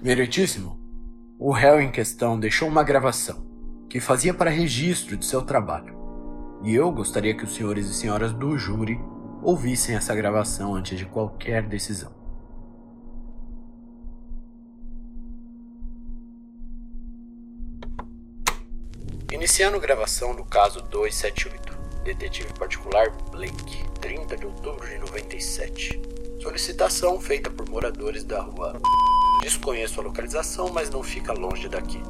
Meritíssimo, o réu em questão deixou uma gravação que fazia para registro de seu trabalho. E eu gostaria que os senhores e senhoras do júri ouvissem essa gravação antes de qualquer decisão. Iniciando gravação do caso 278, detetive particular Blake, 30 de outubro de 97. Solicitação feita por moradores da rua Desconheço a localização, mas não fica longe daqui.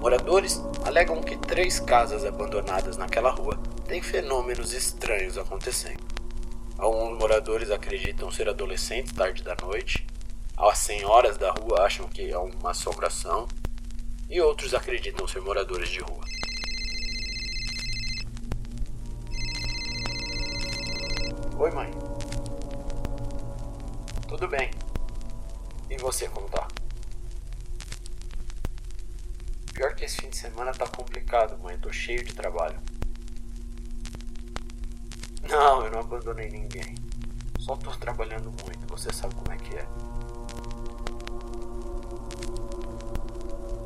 Moradores alegam que três casas abandonadas naquela rua têm fenômenos estranhos acontecendo. Alguns moradores acreditam ser adolescentes tarde da noite, as senhoras da rua acham que é uma assombração, e outros acreditam ser moradores de rua. Oi, mãe. Tudo bem. E você, como tá? Pior que esse fim de semana tá complicado, mãe. Tô cheio de trabalho. Não, eu não abandonei ninguém. Só tô trabalhando muito, você sabe como é que é.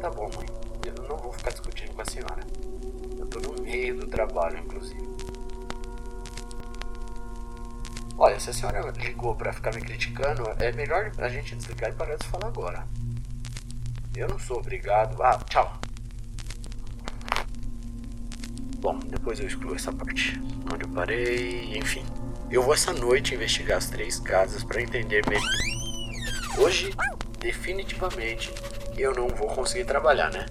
Tá bom, mãe. Eu não vou ficar discutindo com a senhora. Eu tô no meio do trabalho, inclusive. Olha, se a senhora ligou para ficar me criticando, é melhor a gente desligar e parar de falar agora. Eu não sou obrigado. Ah, tchau. Bom, depois eu excluo essa parte. Onde eu parei, enfim. Eu vou essa noite investigar as três casas para entender melhor. Hoje, definitivamente, eu não vou conseguir trabalhar, né?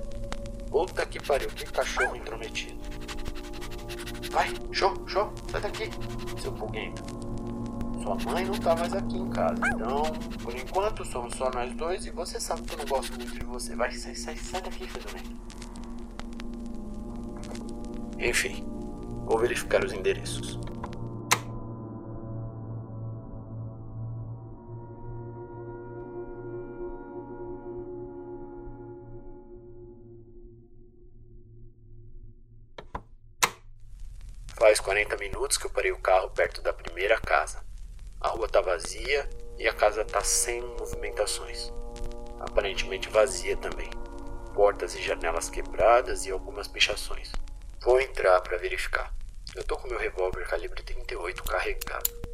Puta que pariu, que cachorro intrometido. Vai, show, show, sai daqui, seu pulguento. Sua mãe não tá mais aqui em casa. Então, por enquanto, somos só nós dois e você sabe que eu não gosto muito de você. Vai, sai, sai, sai daqui, Fedorento. Enfim, vou verificar os endereços. Faz 40 minutos que eu parei o carro perto da primeira casa. A rua tá vazia e a casa tá sem movimentações. Aparentemente vazia também. Portas e janelas quebradas e algumas pichações. Vou entrar para verificar. Eu tô com meu revólver calibre 38 carregado.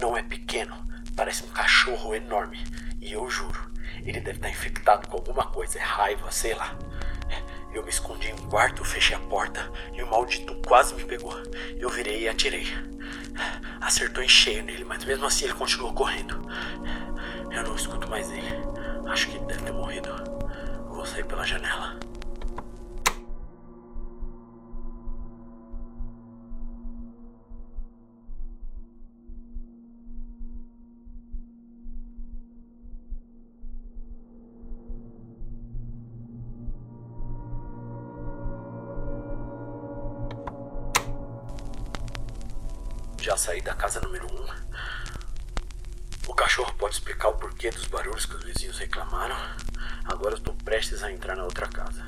Não é pequeno, parece um cachorro enorme. E eu juro, ele deve estar infectado com alguma coisa, é raiva, sei lá. Eu me escondi em um quarto, fechei a porta e o maldito quase me pegou. Eu virei e atirei. Acertou em cheio nele, mas mesmo assim ele continuou correndo. Eu não escuto mais ele. Acho que ele deve ter morrido. vou sair pela janela. Já saí da casa número 1. Um. O cachorro pode explicar o porquê dos barulhos que os vizinhos reclamaram. Agora estou prestes a entrar na outra casa.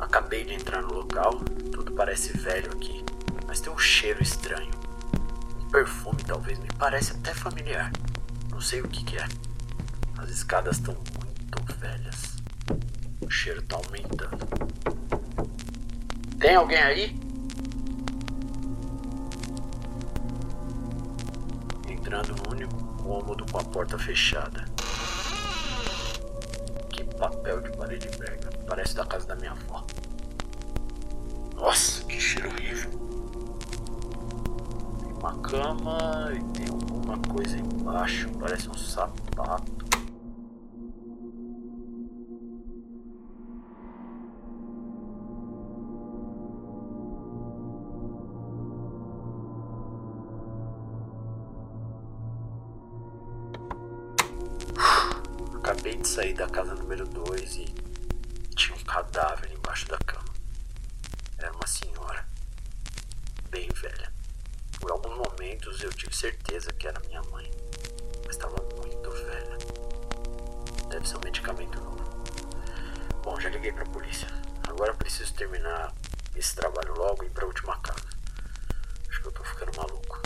Acabei de entrar no local. Tudo parece velho aqui, mas tem um cheiro estranho. Um perfume talvez, me parece até familiar. Não sei o que, que é. As escadas estão muito velhas. O cheiro tá aumentando. Tem alguém aí? Entrando no único cômodo com a porta fechada. Que papel de parede brega. Parece da casa da minha avó. Nossa, que cheiro horrível. Tem uma cama e tem alguma coisa embaixo. Parece um sapato. Acabei de sair da casa número 2 e tinha um cadáver embaixo da cama. Era uma senhora, bem velha. Momentos eu tive certeza que era minha mãe, mas estava muito velha. Deve ser um medicamento novo. Bom, já liguei pra polícia. Agora preciso terminar esse trabalho logo e ir pra última casa. Acho que eu tô ficando maluco.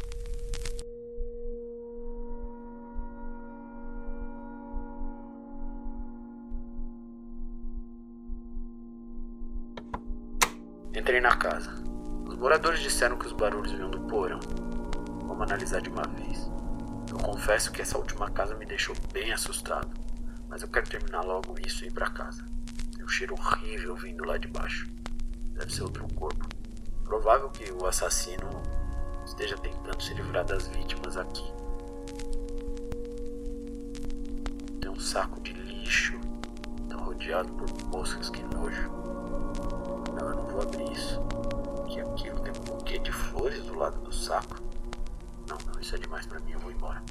Entrei na casa. Os moradores disseram que os barulhos vinham do porão. Vamos analisar de uma vez. Eu confesso que essa última casa me deixou bem assustado, mas eu quero terminar logo isso e ir pra casa. Tem um cheiro horrível vindo lá de baixo. Deve ser outro corpo. Provável que o assassino esteja tentando se livrar das vítimas aqui. Tem um saco de lixo. Tá rodeado por moscas, que nojo. Não, eu não vou abrir isso. Que aquilo tem um buquê de flores do lado do saco. Não, não, isso é demais pra mim, eu vou embora.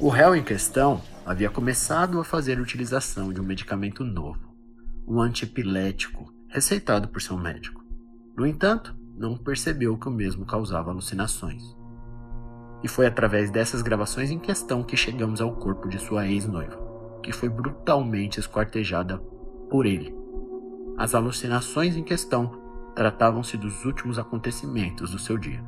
O réu em questão havia começado a fazer utilização de um medicamento novo, um antiepilético, receitado por seu médico. No entanto, não percebeu que o mesmo causava alucinações. E foi através dessas gravações em questão que chegamos ao corpo de sua ex-noiva, que foi brutalmente esquartejada por ele. As alucinações em questão tratavam-se dos últimos acontecimentos do seu dia.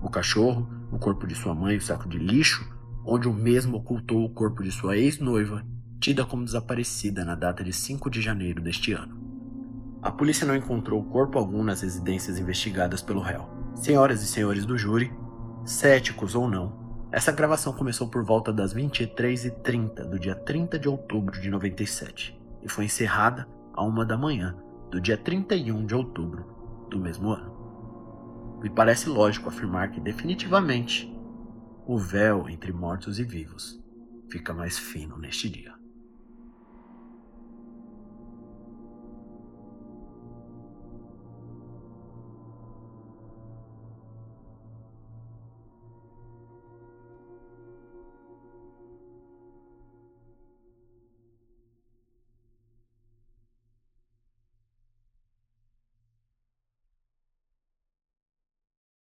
O cachorro, o corpo de sua mãe, o saco de lixo, onde o mesmo ocultou o corpo de sua ex-noiva, tida como desaparecida na data de 5 de janeiro deste ano. A polícia não encontrou corpo algum nas residências investigadas pelo réu. Senhoras e senhores do júri, céticos ou não, essa gravação começou por volta das 23h30 do dia 30 de outubro de 97 e foi encerrada a uma da manhã do dia 31 de outubro do mesmo ano. Me parece lógico afirmar que definitivamente o véu entre mortos e vivos fica mais fino neste dia.